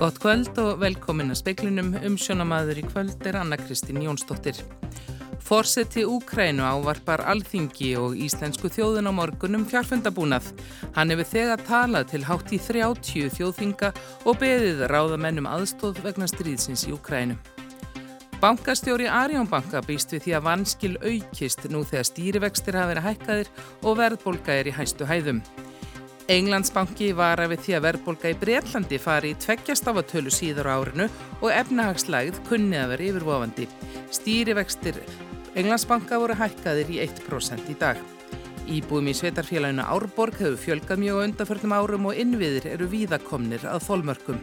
Gott kvöld og velkomin að speiklinum umsjónamaður í kvöld er Anna Kristín Jónsdóttir. Forseti Úkrænu ávarpar alþingi og íslensku þjóðun á morgunum fjárfundabúnað. Hann hefur þegar talað til hátt í 30 þjóðfinga og beðið ráðamennum aðstóð vegna stríðsins í Úkrænu. Bankastjóri Arjónbanka býst við því að vanskil aukist nú þegar stýrivextir hafa verið hækkaðir og verðbolga er í hæstu hæðum. Englandsbanki var að við því að verðbolga í Breitlandi fari í tveggjastafatölu síður á árinu og efnahagslægð kunnið að vera yfirvofandi. Stýrivextir Englandsbanka voru hækkaðir í 1% í dag. Íbúum í svetarfélaginu Árborg hefur fjölgað mjög á undarförnum árum og innviðir eru víðakomnir að þólmörkum.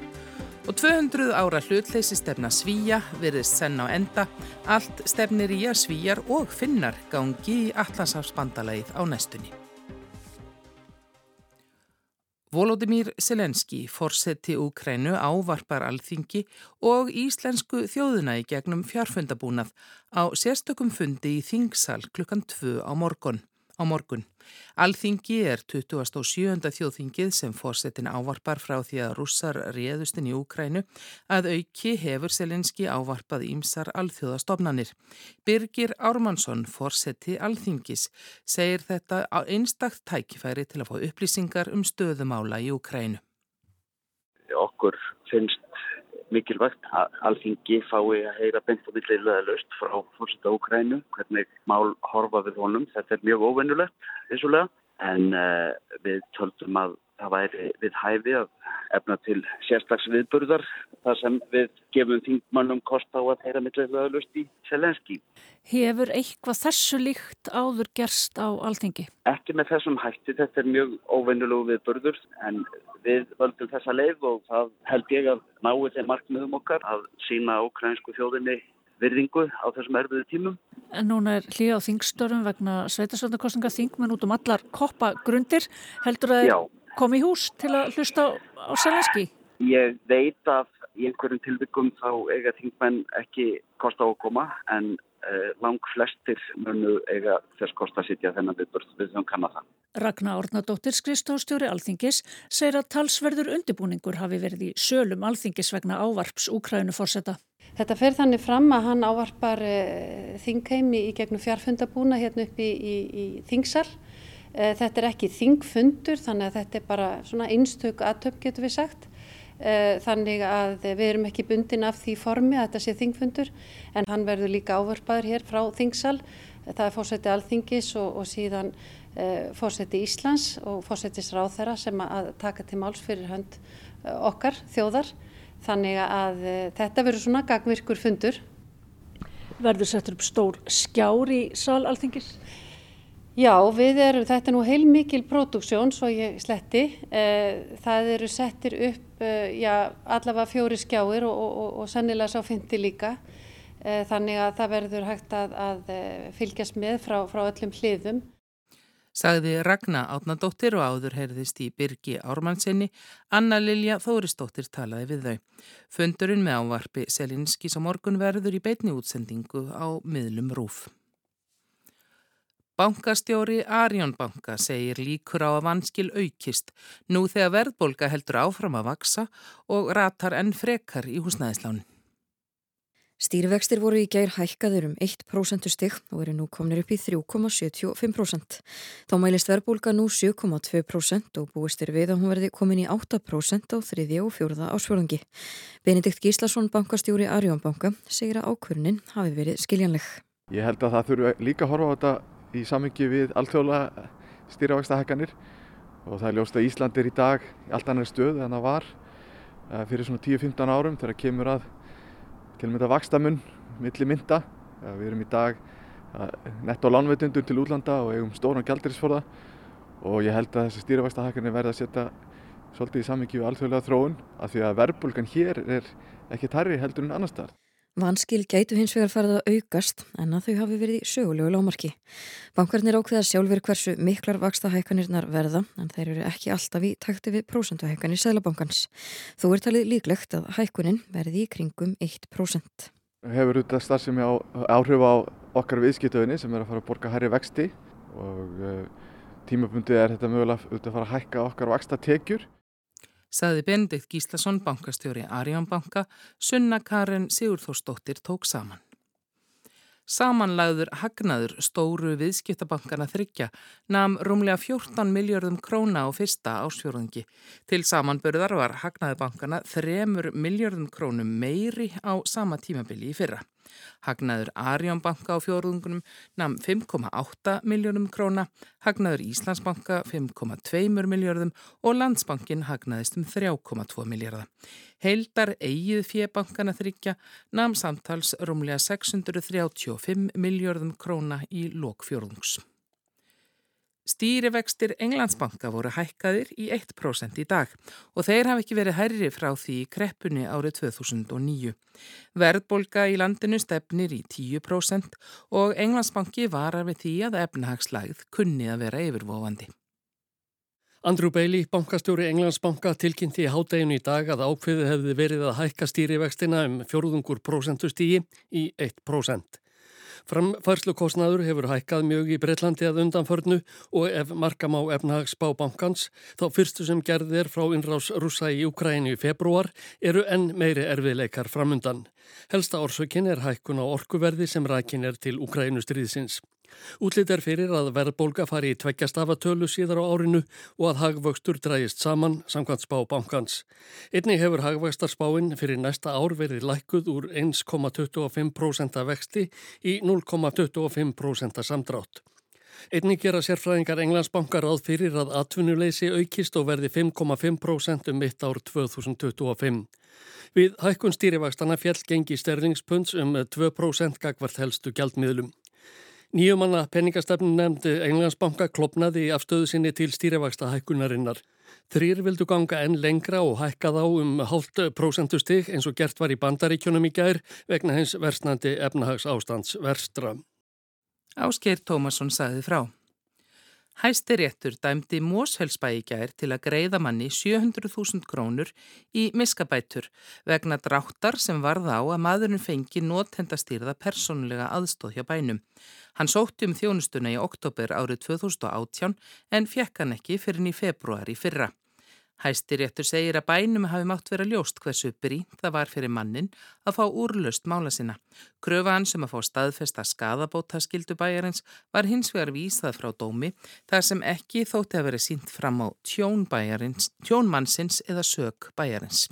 Og 200 ára hlutleysi stefna svíja verðist senn á enda. Allt stefnir í að svíjar og finnar gangi í Allansáfsbandalægið á næstunni. Volodymyr Selenski, forseti Úkrænu, ávarpar alþingi og íslensku þjóðuna í gegnum fjárfundabúnað á sérstökum fundi í Þingsal klukkan 2 á morgun á morgun. Alþingi er 27. þjóðþingið sem fórsetin ávarpar frá því að rússar réðustin í Úkrænu að auki hefur Selenski ávarpað ímsar alþjóðastofnanir. Birgir Ármannsson, fórseti Alþingis, segir þetta á einstakt tækifæri til að fá upplýsingar um stöðumála í Úkrænu. Okkur finnst mikilvægt að alþingi fái að heyra beint og millilega löst frá fórseta Úkrænu, hvernig mál horfa við honum. Þetta er mjög óvennulegt, vissulega, en uh, við töldum að það væri við hæfi að efna til sérslags viðburðar þar sem við gefum þingmannum kost á að heyra millilega löst í Selenski. Hefur eitthvað þessu líkt áður gerst á alþingi? Ekki með þessum hætti, þetta er mjög óvennulegu viðburður en við völdum þessa leið og það held ég að náu þeim markmiðum okkar að sína ukrainsku þjóðinni virðingu á þessum erfiðu tímum. En núna er hlýja á þingstörum vegna sveitasvöndakostninga þingmenn út um allar koppagrundir. Heldur að komi í hús til að hlusta á Selenski? Ég veit að í einhverjum tilvikum þá eiga þingmenn ekki kost á að koma en Eh, lang flestir munu eiga þess kost að sitja þennan viðbörð við kannan það. Ragnar Ornadóttir Skristofstjóri Alþingis segir að talsverður undibúningur hafi verið í sölum Alþingis vegna ávarps Úkrænu fórseta. Þetta fer þannig fram að hann ávarpar e, þingheimi í gegnum fjárfundabúna hérna upp í, í, í þingsal. E, þetta er ekki þingfundur þannig að þetta er bara svona einstök aðtöp getur við sagt. Eh, þannig að við erum ekki bundin af því formi að þetta sé þingfundur en hann verður líka ávarpaður hér frá þingsal. Það er fórseti alþingis og, og síðan uh, fórseti Íslands og fórsetis ráþæra sem að taka til máls fyrir hönd okkar þjóðar. Þannig að þetta verður svona gagvirkur fundur. Verður settur upp stór skjár í sal alþingis? Já, við erum, þetta er nú heil mikil próduksjón svo ég sletti. Það eru settir upp Eh, já, allavega fjóri skjáir og, og, og sannilega sá fyndi líka. Eh, þannig að það verður hægt að, að eh, fylgjast með frá, frá öllum hliðum. Sagði Ragnar Átnadóttir og áður heyrðist í Birgi Ármannsinni, Anna Lilja Þóristóttir talaði við þau. Fundurinn með ávarpi Selinskis á morgun verður í beitni útsendingu á miðlum rúf. Bankastjóri Arjónbanka segir líkur á að vanskil aukist nú þegar verðbólka heldur áfram að vaksa og ratar enn frekar í húsnæðislánin. Stýrivextir voru í gær hækkaður um 1% stygg og eru nú komnir upp í 3,75%. Þá mælist verðbólka nú 7,2% og búist er við að hún verði komin í 8% á þriðja og fjóruða ásfjörðangi. Benedikt Gíslason, bankastjóri Arjónbanka, segir að ákvörnin hafi verið skiljanleg. Ég held að það þurfu líka að horfa á þetta í samengi við alþjóðlega stýravægstahækkanir og það er ljóst að Ísland er í dag í allt annar stöð en það var eh, fyrir svona 10-15 árum þegar kemur að til mynda vakstamun milli mynda. Við erum í dag eh, netto lánveitundur til útlanda og eigum stóran gældirisforða og ég held að þessi stýravægstahækkanir verða að setja svolítið í samengi við alþjóðlega þróun af því að verbulgan hér er ekki tarri heldur en annar starf. Vanskil gætu hins vegar farið að aukast en að þau hafi verið í sögulegu lámarki. Bankarnir ákveða sjálfur hversu miklar vaksta hækkanirnar verða en þeir eru ekki alltaf í takti við prósentuhækkanir Sælabankans. Þú er talið líklegt að hækkunin verði í kringum 1%. Hefur þetta starfsemi áhrif á okkar viðskiptöðinni sem er að fara að borga hærri vexti og uh, tímabundið er þetta mögulega að fara að hækka okkar vaksta tekjur. Saði Benedikt Gíslason, bankastjóri Arjánbanka, Sunna Karin Sigurþórsdóttir tók saman. Samanlagður hagnaður stóru viðskiptabankana þryggja namn rúmlega 14 miljardum króna á fyrsta ásfjörðungi. Til samanbörðar var hagnaður bankana 3 miljardum krónum meiri á sama tímabili í fyrra. Hagnaður Arjónbanka á fjórðungunum namn 5,8 miljónum króna, hagnaður Íslandsbanka 5,2 miljóðum og Landsbankin hagnaðist um 3,2 miljóða. Heildar eigið fjebankana þryggja namn samtals rúmlega 635 miljóðum króna í lokfjórðungs. Stýrivextir Englandsbanka voru hækkaðir í 1% í dag og þeir hafi ekki verið hærri frá því kreppunni árið 2009. Verðbolga í landinu stefnir í 10% og Englandsbanki varar við því að efnahagslægð kunni að vera yfirvofandi. Andrew Bailey, bankastjóri Englandsbanka, tilkynnti í hádeginu í dag að ákveðu hefði verið að hækka stýrivextina um fjórðungur prosentustígi í 1%. Framfærslukostnaður hefur hækkað mjög í Breitlandi að undanförnu og ef markam á efnahagsbá bankans þá fyrstu sem gerðir frá innrás rúsa í Ukræni í februar eru enn meiri erfiðleikar framundan. Helsta orsökin er hækkun á orkuverði sem rækin er til Ukrænustriðsins. Útlit er fyrir að verðbólga fari í tveggjastafatölu síðar á árinu og að hagvöxtur drægist saman samkvæmt spá bankans. Einni hefur hagvöxtarspáinn fyrir næsta ár verið lækkuð úr 1,25% vexti í 0,25% samdrátt. Einni gera sérfræðingar Englandsbankar ráð fyrir að atvinnuleysi aukist og verði 5,5% um mitt ár 2025. Við hækkun stýrivakstana fjall gengi sterlingspunds um 2% gagvart helstu gjaldmiðlum. Nýjumanna peningastefnun nefndi Englandsbanka klopnaði í afstöðu sinni til stýrivaksta hækkunarinnar. Þrýr vildu ganga enn lengra og hækka þá um hálft prosentustig eins og gert var í bandaríkjunum í gær vegna hens versnandi efnahags ástands verstra. Áskeir Tómasson sagði frá. Hæsti réttur dæmdi Móshelsbæ í gær til að greiða manni 700.000 krónur í miskabætur vegna dráttar sem varða á að maðurinn fengi nótendastýrða persónulega aðstóð hjá bænum. Hann sótti um þjónustuna í oktober árið 2018 en fekk hann ekki fyrir í februar í fyrra. Hæstiréttur segir að bænum hafi mátt vera ljóst hversu brínt það var fyrir mannin að fá úrlöst mála sinna. Kröfaðan sem að fá staðfesta skadabóta skildu bæjarins var hins vegar vísað frá dómi þar sem ekki þótti að vera sínt fram á tjón, tjón mannsins eða sög bæjarins.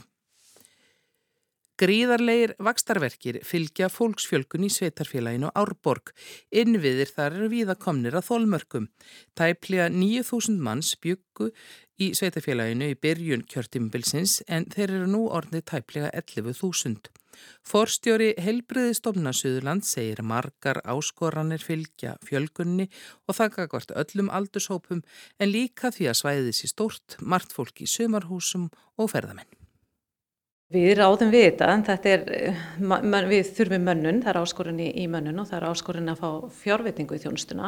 Gríðarleir vakstarverkir fylgja fólksfjölgun í sveitarfélaginu Árborg. Innviðir þar eru víða komnir að þólmörkum. Tæplega 9.000 manns byggu í sveitarfélaginu í byrjun kjörtimbilsins en þeir eru nú orðið tæplega 11.000. Forstjóri Helbriðistofna Suðurland segir margar áskoranir fylgja fjölgunni og þakka hvort öllum aldurshópum en líka því að svæðis í stort, margt fólk í sömarhúsum og ferðamenn. Við ráðum við þetta en þetta er, við þurfum mönnun, það er áskorun í, í mönnun og það er áskorun að fá fjárvetningu í þjónustuna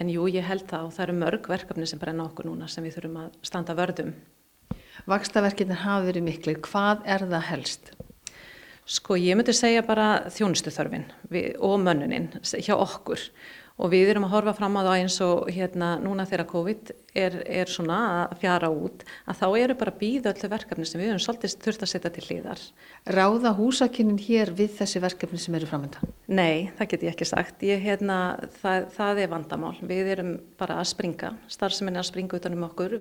en jú ég held það og það eru mörg verkefni sem brenna okkur núna sem við þurfum að standa vörðum. Vakstaverkinir hafa verið miklu, hvað er það helst? Sko ég myndi segja bara þjónustuþörfin og mönnunin hjá okkur og við erum að horfa fram á það eins og hérna núna þegar COVID er, er svona að fjara út að þá eru bara býð öllu verkefni sem við höfum svolítið þurft að setja til hlýðar. Ráða húsakynnin hér við þessi verkefni sem eru framönda? Nei, það get ég ekki sagt. Ég, hérna, það, það er vandamál. Við erum bara að springa, starfseminni að springa utanum okkur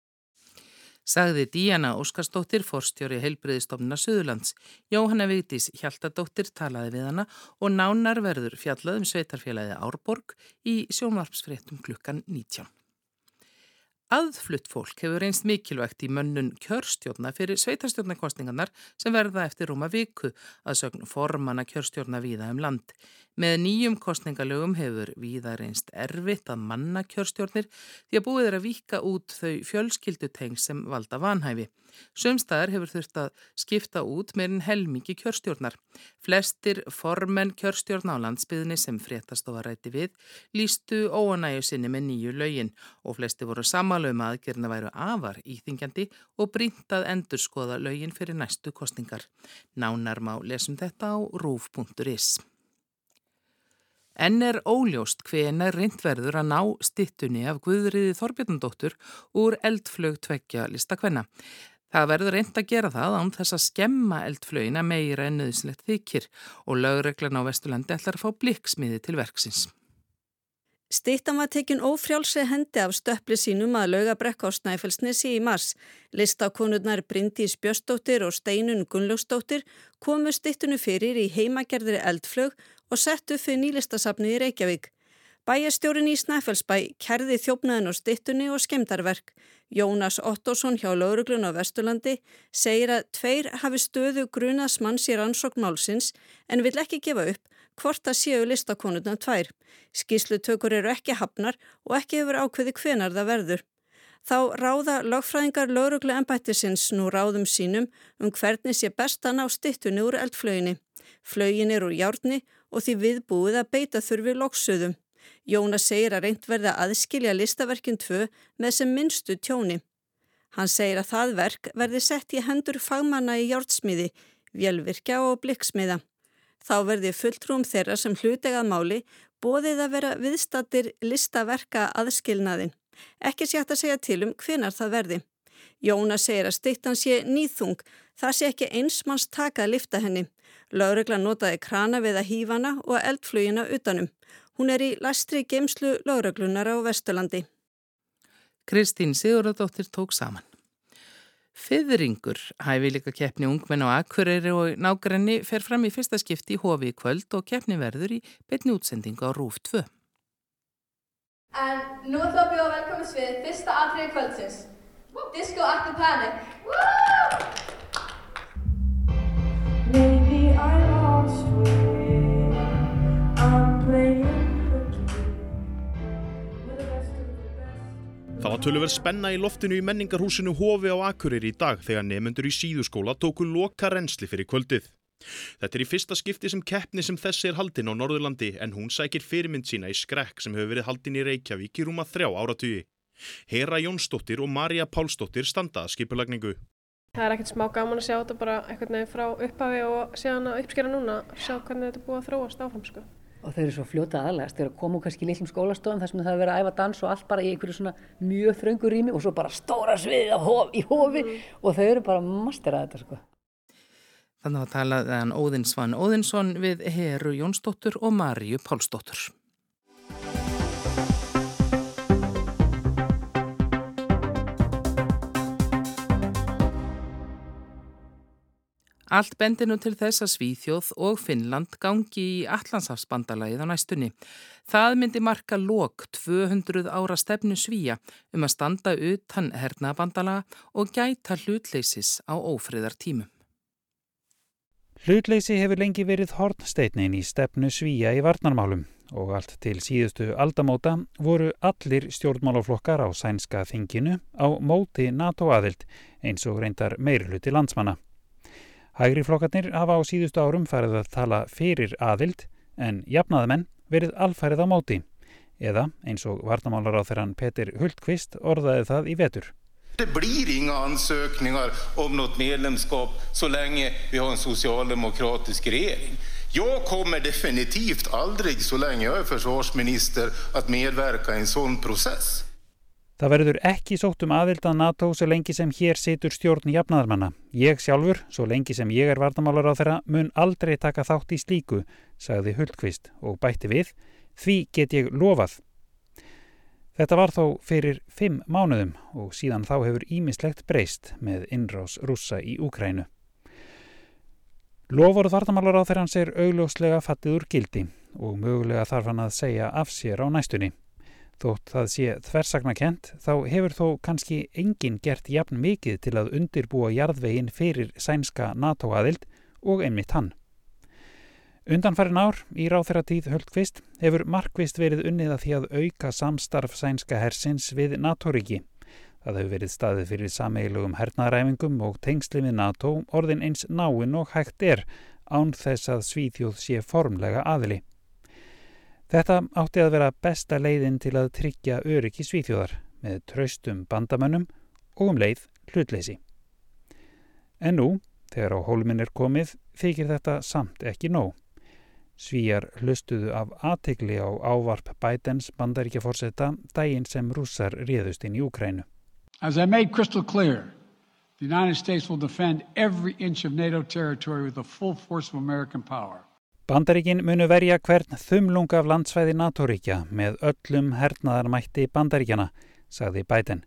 sagði Díana Óskarsdóttir, forstjóri heilbriðistofnuna Suðurlands. Jóhanna Vigdís Hjaltadóttir talaði við hana og nánar verður fjallað um sveitarfélagið Árborg í sjónvarpsfréttum klukkan 19. Aðflutt fólk hefur einst mikilvægt í mönnun kjörstjórna fyrir sveitarstjórnarkostningarnar sem verða eftir rúma viku að sögn formanna kjörstjórna víða um land. Með nýjum kostningalögum hefur víða reynst erfitt að manna kjörstjórnir því að búið er að vika út þau fjölskylduteng sem valda vanhæfi. Sumstaðar hefur þurft að skipta út meirinn helmingi kjörstjórnar. Flestir formenn kjörstjórna á landsbyðinni sem fréttastofa ræti við lístu óanægu sinni með nýju lögin og flesti voru samalögum aðgerna væru afar íþingjandi og bríntað endurskoða lögin fyrir næstu kostningar. Nánar má lesum þetta á rúf.is. Enn er óljóst hvenar reyndverður að ná stittunni af Guðriði Þorbjörnundóttur úr eldflög tveggja listakvenna. Það verður reynd að gera það án þess að skemma eldflögina meira en nöðslegt þykir og lögreglan á Vesturlandi ætlar að fá blikksmiði til verksins. Stittan var tekin ófrjálsi hendi af stöppli sínum að laugabrekka á Snæfellsnesi í mars. Listakonurnar Bryndís Björstóttir og Steinun Gunnlaugstóttir komu stittunu fyrir í heimagerðri eldflög og settu fyrir nýlistasafni í Reykjavík. Bæjastjórin í Snæfellsbæ kerði þjófnaðin á stittunni og skemdarverk. Jónas Ottosson hjá lauruglun á Vesturlandi segir að tveir hafi stöðu grunas manns í rannsóknmálsins en vil ekki gefa upp hvort það séu listakonurna tvær. Skíslutökur eru ekki hafnar og ekki hefur ákveði hvenar það verður. Þá ráða lagfræðingar lauruglu ennbættisins nú ráðum sínum um hvernig sé bestan á stittunni úr eldflöginni. Flögin er úr hjárni og því viðbúið að beita þurfi loksuðum. Jónas segir að reynd verða aðskilja listaverkin tvö með sem minnstu tjóni. Hann segir að það verk verði sett í hendur fagmanna í hjártsmiði, vélvirkja og blikksmiða. Þá verði fulltrúum þeirra sem hlutegað máli bóðið að vera viðstattir listaverka aðskilnaðin. Ekki sé hægt að segja til um hvenar það verði. Jóna segir að stittan sé nýþung, það sé ekki einsmanns taka að lifta henni. Láregla notaði krana við að hýfana og eldflugina utanum. Hún er í lastri geimslu láreglunar á Vesturlandi. Kristín Sigurðardóttir tók saman. Fyðringur, hæfileika keppni ungmenn á Akureyri og nágrenni fer fram í fyrsta skipti í hofi í kvöld og keppni verður í betni útsendingu á Rúf 2. En nú ætlum við að bjóða velkomins við fyrsta atriði kvöldsins. Disco After Panic. Maybe I lost way I'm playing Það var tölverð spenna í loftinu í menningarhúsinu Hofi á Akureyri í dag þegar nefnendur í síðuskóla tóku loka reynsli fyrir kvöldið. Þetta er í fyrsta skipti sem keppni sem þessi er haldin á Norðurlandi en hún sækir fyrirmynd sína í skrekk sem hefur verið haldin í Reykjavík í rúma þrjá áratugi. Hera Jónsdóttir og Marja Pálsdóttir standaða skipulagningu. Það er ekkert smá gaman að sjá þetta bara eitthvað nefn frá upphafi og síðan að uppskera núna, sjá hvernig þetta er búið að þróast áfram sko og þau eru svo fljóta aðlægast, þau eru að koma úr kannski litlum skólastofum þar sem það er verið að æfa dans og allt bara í einhverju svona mjög þröngu rými og svo bara stóra sviðið hof, í hofi mm. og þau eru bara master að þetta sko. Þannig að talaðan Óðinsvann Óðinsson við Heru Jónsdóttur og Marju Pálsdóttur. Allt bendinu til þess að Svíþjóð og Finnland gangi í Allandsafsbandalagið á næstunni. Það myndi marka lok 200 ára stefnu Svíja um að standa utan hernabandalaga og gæta hlutleysis á ófriðar tímum. Hlutleysi hefur lengi verið hornsteitnin í stefnu Svíja í varnarmálum og allt til síðustu aldamóta voru allir stjórnmálaflokkar á sænska þinginu á móti NATO-aðild eins og reyndar meirluti landsmanna. Hægri flokkarnir hafa á síðustu árum farið að tala fyrir aðild en jafnaðamenn verið alfærið á móti eða eins og vartamálar á þeirran Petir Hultqvist orðaði það í vetur. Det blir inga ansökningar om något medlemskap så länge vi har en socialdemokratisk regering. Jag kommer definitivt aldrig så länge jag är försvarsminister att medverka i en sån process. Það verður ekki sótt um aðild að NATO svo lengi sem hér situr stjórn jafnaðarmanna. Ég sjálfur, svo lengi sem ég er vartamálar á þeirra, mun aldrei taka þátt í slíku, sagði Huldqvist og bætti við, því get ég lofað. Þetta var þó fyrir fimm mánuðum og síðan þá hefur ímislegt breyst með innrás rússa í Úkrænu. Loforuð vartamálar á þeirra hans er augljóslega fattið úr gildi og mögulega þarf hann að segja af sér á næstunni. Þótt það sé þversagnakent þá hefur þó kannski enginn gert jafn mikið til að undirbúa jarðvegin fyrir sænska NATO-aðild og einmitt hann. Undanfærin ár í ráþeira tíð höldkvist hefur markvist verið unnið að því að auka samstarf sænska hersins við NATO-ríki. Það hefur verið staðið fyrir sameiglegum hernaðræfingum og tengsli við NATO orðin eins náinn og hægt er án þess að Svíþjóð sé formlega aðili. Þetta átti að vera besta leiðin til að tryggja öryggi svíþjóðar með traustum bandamönnum og um leið hlutleysi. En nú, þegar á hólminn er komið, þykir þetta samt ekki nóg. Svíjar hlustuðu af aðtegli á ávarp bætens bandaríkjaforsetta dægin sem rússar réðust inn í Úkrænu. As I made crystal clear, The United States will defend every inch of NATO territory with the full force of American power. Bandaríkin munu verja hvern þumlung af landsvæði NATO-ríkja með öllum hernaðarmætti bandaríkjana, sagði Biden.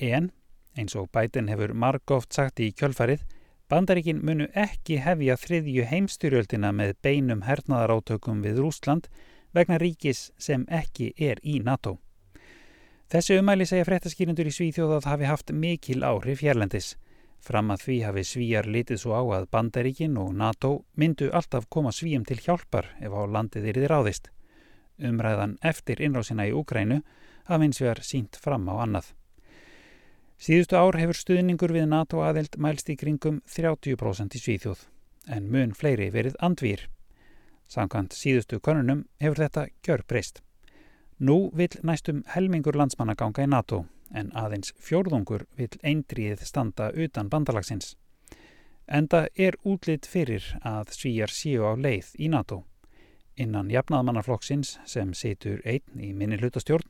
En, eins og Biden hefur margóft sagt í kjölfarið, bandaríkin munu ekki hefja þriðju heimstyrjöldina með beinum hernaðarátökum við Rúsland vegna ríkis sem ekki er í NATO. Þessi umæli segja fréttaskýrindur í Svíþjóð að hafi haft mikil áhrif hérlendis. Fram að því hafi svíjar litið svo á að Bandaríkin og NATO myndu alltaf koma svíjum til hjálpar ef á landið yriði ráðist. Umræðan eftir innrásina í Ukrænu hafi eins vegar sínt fram á annað. Síðustu ár hefur stuðningur við NATO aðild mælst í kringum 30% í Svíþjóð, en mun fleiri verið andvýr. Samkvæmt síðustu konunum hefur þetta gjör breyst. Nú vil næstum helmingur landsmanna ganga í NATO en aðeins fjórðungur vil eindrið standa utan bandalagsins. Enda er útlitt fyrir að svíjar síu á leið í NATO. Innan jafnaðmannaflokksins sem situr einn í minni hlutastjórn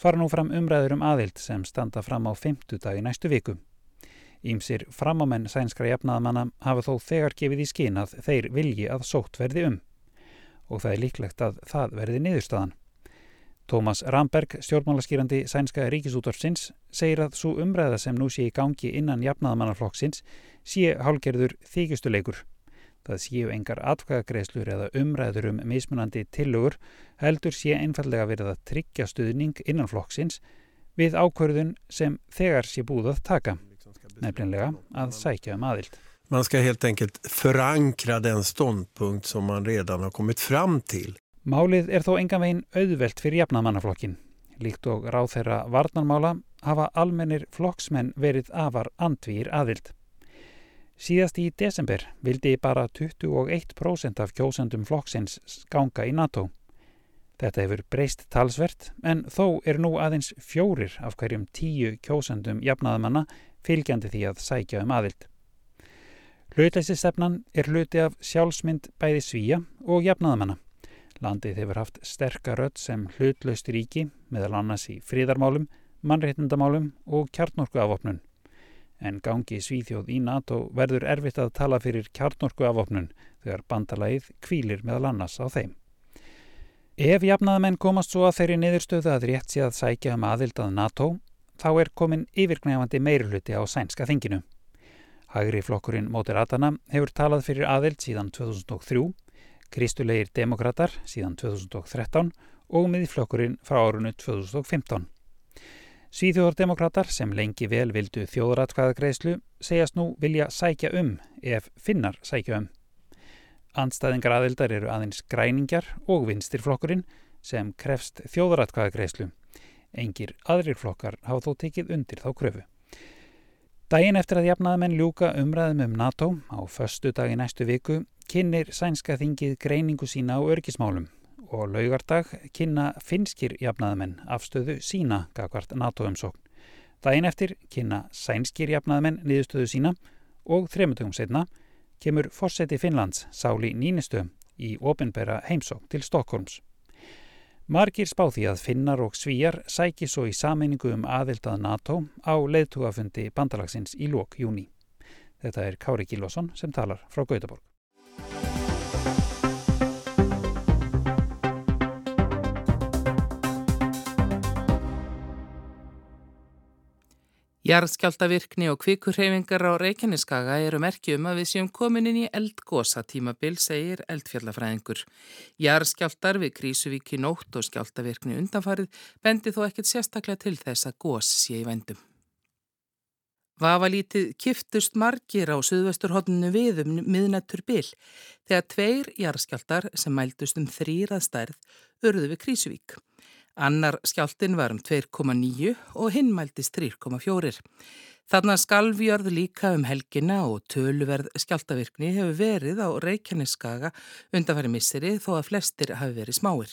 fara nú fram umræður um aðild sem standa fram á 50 dagi næstu viku. Ímsir framámenn sænskra jafnaðmanna hafa þó þegar gefið í skinn að þeir vilji að sótt verði um og það er líklegt að það verði niðurstaðan. Tómas Ramberg, stjórnmálaskýrandi sænska ríkisútvarfsins, segir að svo umræða sem nú sé í gangi innan jafnaðamannaflokksins sé hálgerður þykjustuleikur. Það séu engar atkvæðagreislur eða umræður um mismunandi tillögur heldur sé einfallega verið að tryggja stuðning innan flokksins við ákvörðun sem þegar sé búið að taka, nefnilega að sækja um aðild. Man ska helt enkelt förankra den ståndpunkt som man redan har kommit fram till. Málið er þó enga veginn auðvelt fyrir jafnamannaflokkin. Líkt og ráð þeirra varnarmála hafa almennir flokksmenn verið afar andvýr aðild. Síðast í desember vildi bara 21% af kjósendum flokksins ganga í NATO. Þetta hefur breyst talsvert en þó er nú aðeins fjórir af hverjum tíu kjósendum jafnaðamanna fylgjandi því að sækja um aðild. Hlutleysistefnan er hluti af sjálfsmynd bæði svíja og jafnaðamanna. Landið hefur haft sterkarödd sem hlutlaust ríki, meðal annars í fríðarmálum, mannréttindamálum og kjarnorkuafopnun. En gangi Svíþjóð í NATO verður erfitt að tala fyrir kjarnorkuafopnun þegar bandalagið kvílir meðal annars á þeim. Ef jafnaðamenn komast svo að þeirri niðurstöðu að rétt sé að sækja um aðildað NATO, þá er komin yfirgnefandi meiruluti á sænska þinginu. Hægri flokkurinn Mótir Atana hefur talað fyrir aðild síðan 2003 kristulegir demokrater síðan 2013 og miðflokkurinn frá árunnu 2015. Svíþjóðardemokrater sem lengi vel vildu þjóðratkvæðagreislu segjast nú vilja sækja um ef finnar sækja um. Andstæðingar aðildar eru aðeins græningjar og vinstirflokkurinn sem krefst þjóðratkvæðagreislu. Engir aðrir flokkar hafa þó tekið undir þá kröfu. Dægin eftir að jafnaðamenn ljúka umræðum um NATO á förstu dagi næstu viku kynir sænska þingið greiningu sína á örgismálum og laugardag kynna finskir jafnaðamenn afstöðu sína gagvart NATO-umsókn. Dægin eftir kynna sænskir jafnaðamenn niðurstöðu sína og þreymutugum setna kemur fórseti Finnlands Sáli Nínistu í ofinbæra heimsók til Stokkólms. Margir spá því að finnar og svíjar sæki svo í sameiningu um aðildað NATO á leiðtugafundi bandalagsins í lók júni. Þetta er Kári Gílvason sem talar frá Gautaborg. Jarðskjáltavirkni og kvikurhefingar á Reykjaneskaga eru merkjum að við séum komin inn í eldgosa tímabil, segir eldfjallafræðingur. Jarðskjáltar við Krísuvíki nótt og skjáltavirkni undanfarið bendi þó ekkert sérstaklega til þess að gos sé í vendum. Vafalítið kiftust margir á suðvesturhóttinu við um miðnættur bil þegar tveir jarðskjáltar sem mæltust um þrýrað stærð örðu við Krísuvík. Annar skjáltin var um 2,9 og hinn mæltist 3,4. Þarna skalvjörð líka um helgina og töluverð skjáltavirkni hefur verið á Reykjaneskaga undanfæri misseri þó að flestir hafi verið smáir.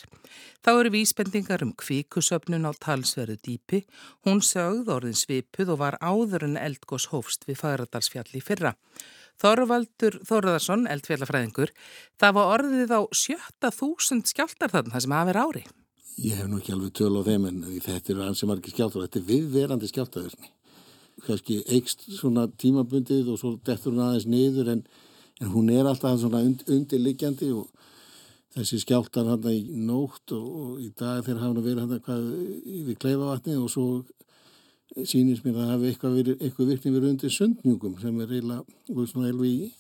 Þá eru vísbendingar um kvíkusöfnun á talsverðu dýpi. Hún sögð orðin svipuð og var áður en eldgós hófst við Fagradalsfjalli fyrra. Þorvaldur Þorðarsson, eldfjallafræðingur, það var orðið á 70.000 skjáltar þarna sem hafi verið ári. Ég hef nú ekki alveg töl á þeim en þetta eru ansi margir skjáltar þetta er viðverandi skjáltavirkni. kannski eikst svona tímabundið og svo dettur hún aðeins niður en, en hún er alltaf svona und, undirliggjandi og þessi skjáltar hann í nótt og, og í dag þegar hafa hann verið hann hvað yfir kleifavatni og svo sínist mér að hafa eitthvað, verið, eitthvað virkni verið undir sundnjúkum sem er eiginlega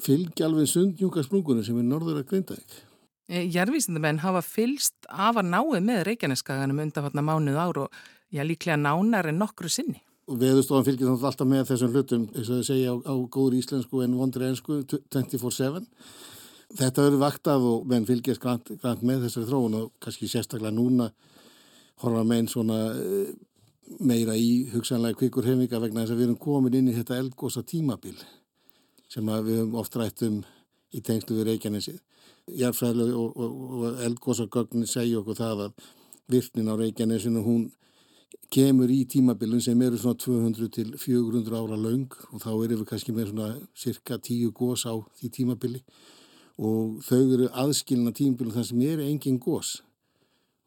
fylgja alveg sundnjúkasprungunum sem er norður að grinda ekki. Jærvísindumenn hafa fylst af að náið með Reykjaneskaganum undanfatna mánuð ár og já líklega nánar en nokkru sinni. Veðustofan fylgir þannig alltaf með þessum hlutum, eins og þau segja á, á góður íslensku en vondri ennsku 24-7. Þetta verður vaktað og menn fylgjast grænt, grænt með þessari þróun og kannski sérstaklega núna horfa með einn svona eh, meira í hugsanlega kvikur hefinga vegna þess að við erum komin inn í þetta eldgósa tímabil sem við höfum oft rætt um í tengslu við Reykjanesið. Jærfræðileg og, og, og eldgósagögnin segja okkur það að virknin á Reykjanesinu hún kemur í tímabilun sem eru svona 200 til 400 ára laung og þá erum við kannski með svona cirka 10 gós á því tímabili og þau eru aðskilna tímabilun þar sem eru engin gós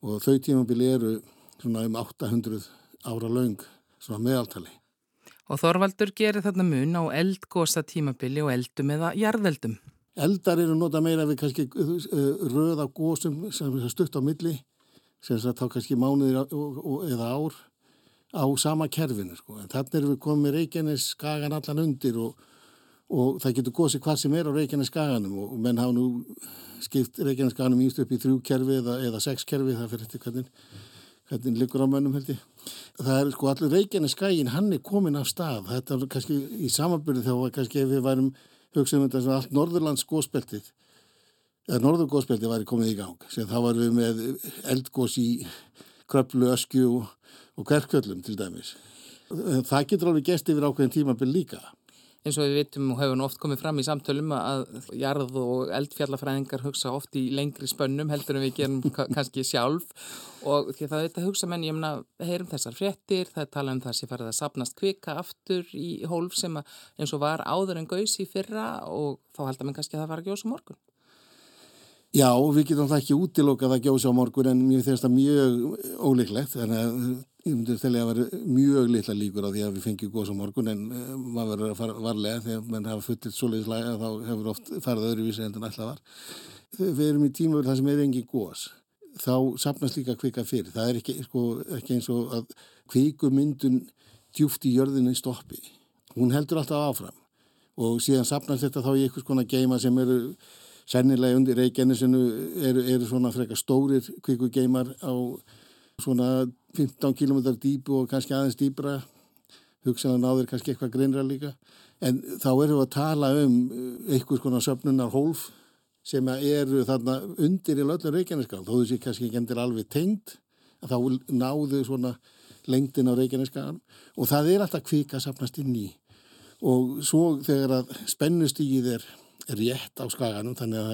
og þau tímabili eru svona um 800 ára laung svona meðaltali. Og Þorvaldur gerir þarna mun á eldgósa tímabili og eldum eða jarðeldum. Eldar eru nota meira við kannski eh, röða gósum sem er stutt á milli sem það þá kannski mánuðir eða ár á sama kerfinu sko. En þannig erum við komið Reykjanes skagan allan undir og, og það getur góðsig hvað sem er á Reykjanes skaganum og, menn hafa nú skipt Reykjanes skaganum íst upp í þrjú kerfi eða, eða sex kerfi, það fyrir þetta hvernig, hvernig liggur á mönnum held ég. Það er sko allir Reykjanes skagin, hann er komin af stað. Þetta er kannski í samanbyrði þá kannski ef við værum hugsaðum þetta sem allt Norðurlands góðspeltið eða Norðurgóðspeltið væri komið í gang sem þá varum við með eldgós í kröplu, öskju og, og kverkvöllum til dæmis. Það getur alveg gæst yfir ákveðin tímabill líka. Eins og við vitum og hefum oft komið fram í samtölum að jarð og eldfjallafræðingar hugsa oft í lengri spönnum heldur en við gerum kannski sjálf og því það þetta hugsa menn, ég meina, heyrum þessar fréttir, það er talað um það sem farið að sapnast kvika aftur í hólf sem eins og var áður en gaus í fyrra og þá held að mann kannski að það var að gjósa morgun. Já, við getum það ekki útilokað að gjósa á morgun en mér finnst það mjög óleiklegt þannig að ég myndir til að vera mjög litla líkur á því að við fengjum góðs á morgun en uh, maður verður að fara varlega þegar mann hafa fullilt soliðislega þá hefur oft farið öðruvísi en það alltaf var. Við erum í tíma þar sem er engin góðs. Þá sapnast líka kvika fyrir. Það er ekki, sko, ekki eins og að kvikumyndun djúft í jörðinu stoppi. Hún heldur alltaf áfram og síðan sapnast þetta þá í einhvers konar geima sem eru sennilega undir Reykjanesinu eru, eru svona frekar stórir kvikugeimar á svona 15 km dýpu og kannski aðeins dýbra hugsaðan áður kannski eitthvað greinra líka. En þá erum við að tala um eh, einhvers konar söfnunar hólf sem eru þarna undir í löllum Reykjaneskagan, þó þessi kannski ekki endur alveg tengd, þá náðu svona lengdin á Reykjaneskagan og það er alltaf kvika sapnast inn í og svo þegar að spennustígið er rétt á skaganum þannig að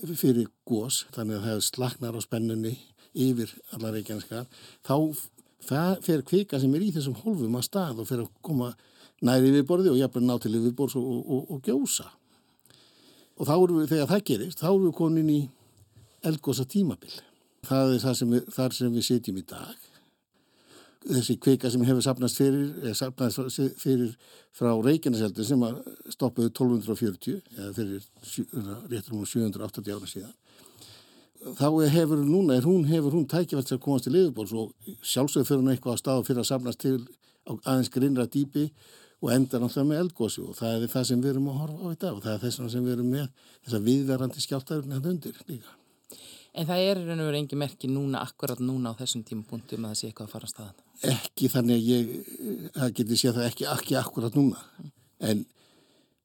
það fyrir gós, þannig að það slagnar á spennunni yfir allar reykjanska þá það fer kvika sem er í þessum hólfum að stað og fer að koma næri yfirborði og jafnveg ná til yfirborðs og, og, og, og gjósa. Og þá erum við, þegar það gerist þá erum við komin í eldgósa tímabil það er það sem við, sem við sitjum í dag þessi kvika sem hefur sapnast fyrir, sapnast fyrir frá Reykjaneseldur sem stoppuði 1240 eða fyrir réttur um 780 ára síðan þá hefur núna, er hún hefur hún tækifært að komast til liðbóls og sjálfsögur fyrir hún eitthvað á stað fyrir að sapnast til aðeins grinnra dýpi og enda náttúrulega með eldgósi og það er það sem við erum að horfa á í dag og það er þess sem við erum með þess að viðverandi skjáltaður hérna undir líka. En það er raun og verið engi merki núna, akkurat núna á þessum tímapunktum að það sé eitthvað að fara að staðan? Ekki þannig að ég, það getur séð það ekki, ekki akkurat núna, en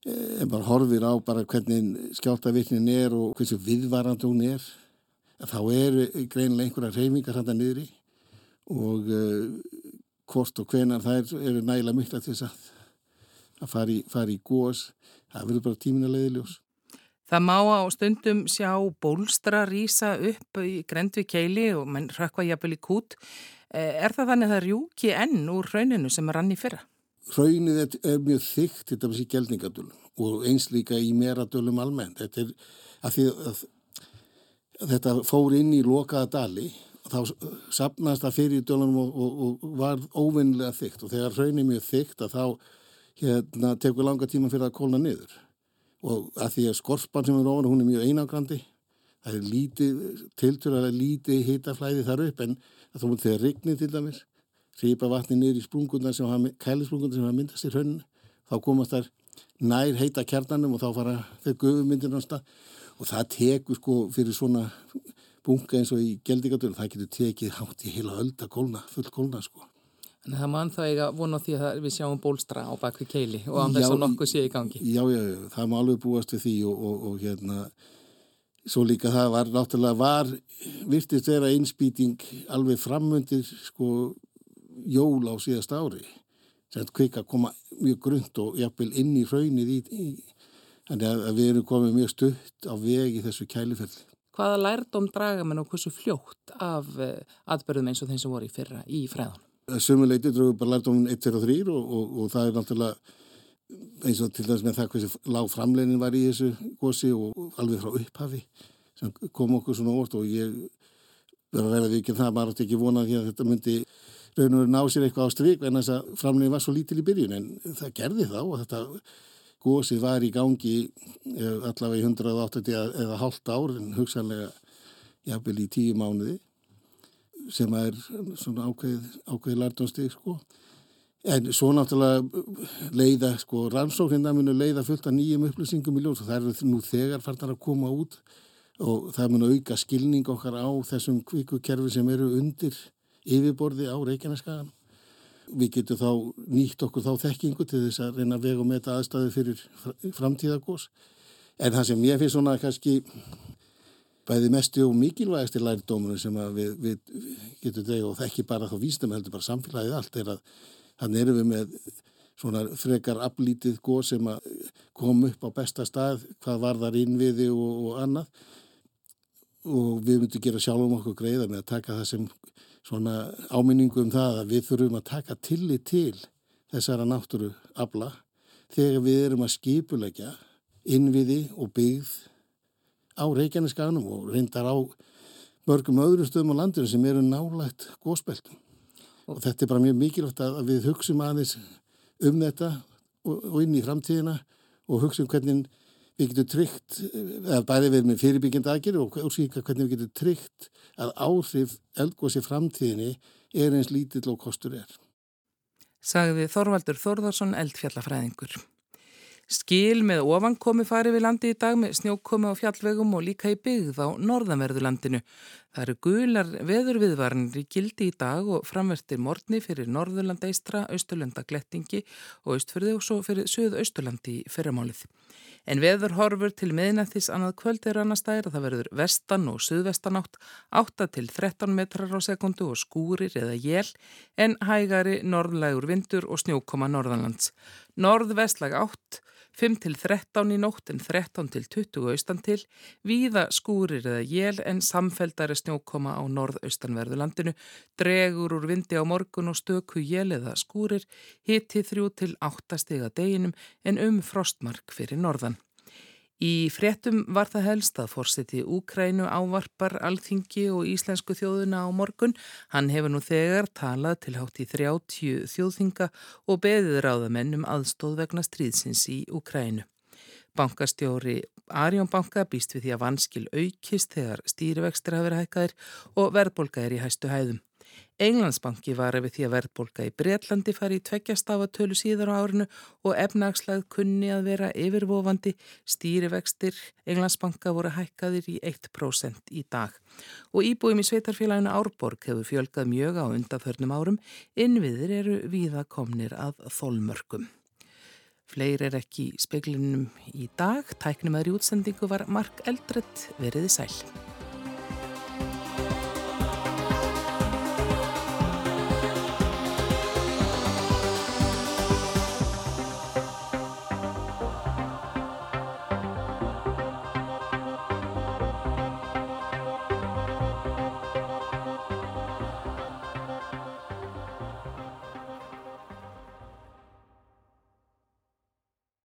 en bara horfir á bara hvernig skjáltavirknin er og hversu viðvarandi hún er, þá eru greinilega einhverja reyfingar hann að niðri og uh, hvort og hvenar það eru nægilega mikla til þess að, að fara í, í gós, það verður bara tíminlega leiðiljós. Það má á stundum sjá bólstra rýsa upp í grend við keili og mann rökkva jafnvel í kút. Eh, er það þannig að það rjúki enn úr rauninu sem rann í fyrra? Raunin er mjög þygt þetta með sér gældningadölum og eins líka í meradölum almennt. Þetta, er, að þetta fór inn í lokaða dali þá sapnast það fyrir í dölunum og, og, og var óvinnilega þygt og þegar hraun er mjög þygt að þá hérna, tekur langa tíma fyrir að kólna niður og að því að skorpan sem er ofan hún er mjög einagrandi það er lítið, tilturlega lítið hitaflæði þar upp en þá múið þegar rignir til dæmis rýpa vatni niður í sprungundar sem hafa, kælisprungundar sem hafa myndast í hrauninu þá komast þær nær heita kjarnanum og þá fara þeir stað. Og það tekur sko fyrir svona bunga eins og í geldingadur það getur tekið hátt í heila ölda kólna, full kólna sko En það mann það eiga vona því að við sjáum bólstra á bakri keili og án þess að nokkuð sé í gangi. Já, já, já, það má alveg búast við því og, og, og hérna, svo líka það var náttúrulega var, virtist vera einspýting alveg framöndir sko jól á síðast ári. Sem kvika koma mjög grund og jafnvel inn í raunnið í, í þannig að, að við erum komið mjög stutt á vegi þessu kæliferði. Hvaða lærdom draga menn og hversu fljótt af uh, atbyrðum eins og þeim sem voru í fyrra í fræðan? Sumuleiti drögur bara lært um 1, 2 og 3 og, og, og það er náttúrulega eins og til dæmis með það hversi lág framlegin var í þessu gósi og alveg frá upphafi sem kom okkur svona óvart og ég verður að vera því ekki það, maður átti ekki vonað því að þetta myndi raun og verið ná sér eitthvað á stryk en þess að framlegin var svo lítil í byrjun en það gerði þá og þetta gósið var í gangi eh, allavega í 180 eða halvt ár en hugsanlega jafnvel í tíu mánuði sem er svona ákveð, ákveð lartónstig sko. En svo náttúrulega leiða sko rannsóknirna munu leiða fullt af nýjum upplýsingum í ljós og það eru nú þegar farnar að koma út og það munu auka skilning okkar á þessum kvíkukerfi sem eru undir yfirborði á Reykjaneskagan. Við getum þá nýtt okkur þá þekkingu til þess að reyna að vega með þetta aðstæðu fyrir framtíðagós. En það sem ég finnst svona kannski bæði mestu og mikilvægast í lærdómunum sem við, við getum degið og það ekki bara þá vístum heldur bara samfélagið allt er að þannig erum við með svona frekar aflítið góð sem að koma upp á besta stað hvað var þar innviði og, og annað. Og við myndum gera sjálfum okkur greiða með að taka það sem svona áminningu um það að við þurfum að taka tillit til þessara náttúru afla þegar við erum að skipulegja innviði og byggð á Reykjaneskaganum og reyndar á mörgum öðrum stöðum á landinu sem eru nálægt góðspeltum. Og þetta er bara mjög mikilvægt að við hugsum aðeins um þetta og, og inn í framtíðina og hugsum hvernig við getum tryggt, eða bæði við með fyrirbyggjandi aðgerð og hvernig við getum tryggt að áhrif eldgóðs í framtíðinni er eins lítill og kostur er. Sagði Þorvaldur Þorðarsson eldfjallafræðingur. Skil með ofankomi farið við landi í dag með snjókomi á fjallvegum og líka í byggð á norðanverðulandinu. Það eru gular veðurviðvarnir í gildi í dag og framvertir morgni fyrir Norðurland eistra, Östurlanda glettingi og Östfyrði og svo fyrir Suð-Östurlandi í fyrramálið. En veður horfur til miðnættis annað kvöld er annars stæðir að það verður vestan og suðvestanátt 8 til 13 metrar á sekundu og skúrir eða jél en hægari norðlægur vindur og snjókoma norðanlands. Norðvestlag 8 5 til 13 í nótt en 13 til 20 austan til, víða skúrir eða jél en samfeldari snjókoma á norðaustanverðulandinu, dregur úr vindi á morgun og stöku jél eða skúrir, hitti 3 til 8 stiga deginum en um frostmark fyrir norðan. Í fréttum var það helst að fórseti Úkrænu ávarpar alþingi og íslensku þjóðuna á morgun. Hann hefur nú þegar talað til hátt í 30 þjóðþinga og beðið ráðamenn um aðstóð vegna stríðsins í Úkrænu. Bankastjóri Arjón Banka býst við því að vanskil aukist þegar stýrivextir hafi verið hækkaðir og verðbolga er í hæstu hæðum. Englandsbanki var við því að verðbólka í Breitlandi fari í tveggjastafatölu síðar á árinu og efnagslæð kunni að vera yfirvofandi. Stýrivextir Englandsbanka voru hækkaðir í 1% í dag. Og íbúim í sveitarfélaginu Árborg hefur fjölgað mjög á undanförnum árum. Innviðir eru víða komnir að þólmörkum. Fleir er ekki í speklinum í dag. Tæknum aðri útsendingu var Mark Eldredd veriði sæl.